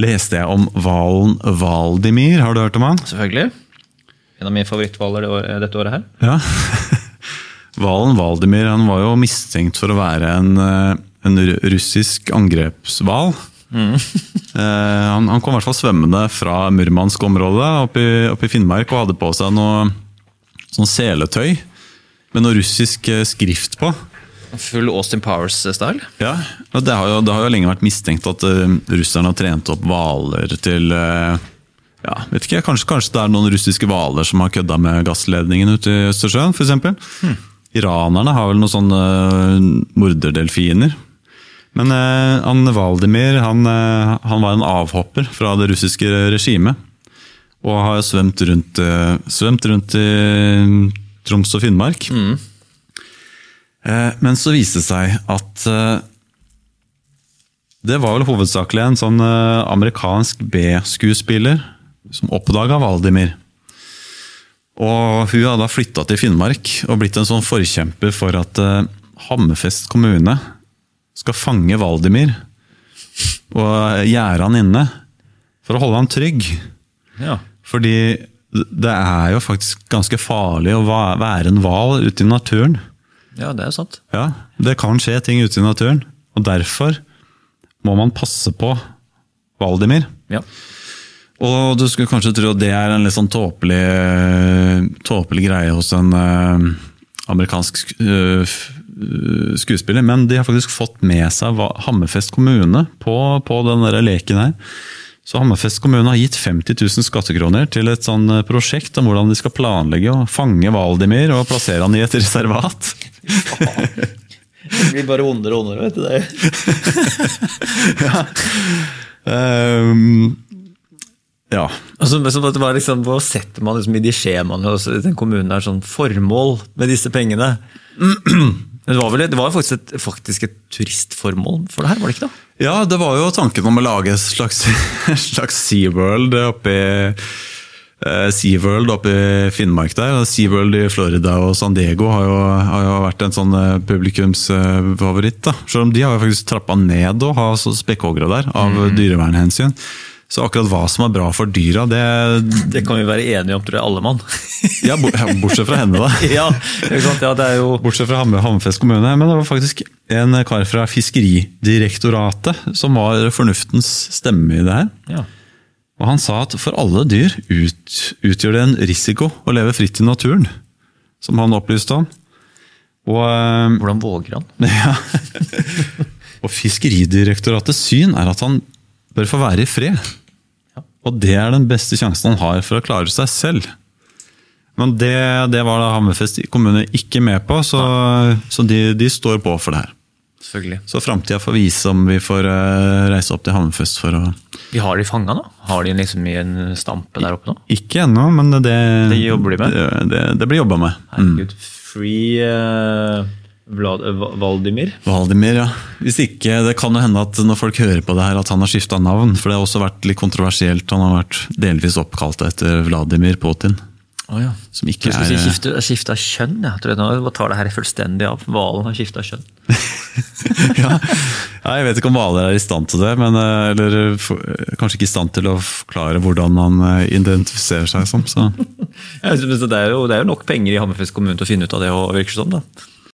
leste jeg om hvalen Valdimir. Har du hørt om han? Selvfølgelig. En av mine favoritthvaler dette året her. Ja. Hvalen Valdimir han var jo mistenkt for å være en, eh, en russisk angrepshval. Mm. han, han kom i hvert fall svømmende fra Murmansk område opp i, opp i Finnmark og hadde på seg noe sånn seletøy med noe russisk eh, skrift på. Full Austin Powers-style. Ja, og det har, jo, det har jo lenge vært mistenkt at uh, russerne har trent opp hvaler til uh, ja, vet ikke, kanskje, kanskje det er noen russiske hvaler som har kødda med gassledningen ute i Østersjøen, f.eks. Iranerne har vel noen sånne uh, morderdelfiner. Men uh, han Valdimir han, han var en avhopper fra det russiske regimet. Og har svømt rundt, svømt rundt i Troms og Finnmark. Eh, Men så viste det seg at eh, det var vel hovedsakelig en sånn eh, amerikansk B-skuespiller som oppdaga Valdimir. Og hun hadde da flytta til Finnmark og blitt en sånn forkjemper for at eh, Hammerfest kommune skal fange Valdimir og gjerde han inne for å holde han trygg. Ja. Fordi det er jo faktisk ganske farlig å være en hval ute i naturen. Ja, det er sant. Ja, Det kan skje ting ute i naturen, og derfor må man passe på Valdimir. Ja. Og du skulle kanskje tro at det er en litt sånn tåpelig, tåpelig greie hos en eh, amerikansk eh, eh, skuespiller, men de har faktisk fått med seg Hammerfest kommune på, på den leken her. Så Hammerfest kommune har gitt 50 000 skattekroner til et sånn eh, prosjekt om hvordan de skal planlegge å fange Valdimir og plassere han i et reservat. Det blir bare vondere og vondere, vet du det. Ehm, ja. Altså, men det var liksom, Hva setter man liksom i de skjemaene hos den kommunen er sånn formål med disse pengene? Men Det var, vel, det var faktisk et, faktisk et turistformål for det her, var det ikke da? Ja, det var jo tanken om å lage et slags, slags SeaWorld oppe i eh, SeaWorld oppe i Finnmark der. SeaWorld i Florida og San Diego har jo, har jo vært en sånn eh, publikumsfavoritt. da. Selv om de har jo faktisk trappa ned og har så spekkhoggere der, av dyrevernhensyn. Så akkurat hva som er bra for dyra, det Det kan vi være enige om, tror jeg, alle mann. ja, Bortsett fra henne, da. ja, ja, det er jo Bortsett fra Ham- Hammerfest kommune. Men det var faktisk en kar fra Fiskeridirektoratet som var fornuftens stemme i det her. ja. Og han sa at for alle dyr ut, utgjør det en risiko å leve fritt i naturen. Som han opplyste om. Og, eh, Hvordan våger han? ja. og Fiskeridirektoratets syn er at han bør få være i fred. Og det er den beste sjansen han har for å klare seg selv. Men det, det var da Hammerfest kommune ikke med på, så, så de, de står på for det her. Så framtida får vise om vi får eh, reise opp til Hammerfest for å Vi har de fanga nå? Har de liksom i en stampe der oppe nå? Ikke ennå, men det, Det jobber de med? Det, det, det blir jobba med. Herregud. Free eh, Vlad, eh, Valdimir? Valdimir, ja. Hvis ikke, Det kan jo hende at når folk hører på det her, at han har skifta navn. For det har også vært litt kontroversielt. Han har vært delvis oppkalt etter Vladimir Putin. Oh, ja. Som ikke Jeg skulle si er skifte, skifta kjønn. Jeg tror jeg nå tar det her fullstendig av. Hvalen har skifta kjønn. ja. ja, Jeg vet ikke om hvaler er i stand til det, men, eh, eller for, kanskje ikke i stand til å forklare hvordan han eh, identifiserer seg som. Så. Jeg synes Det er, jo, det er jo nok penger i Hammerfest kommune til å finne ut av det. Og virker som, da.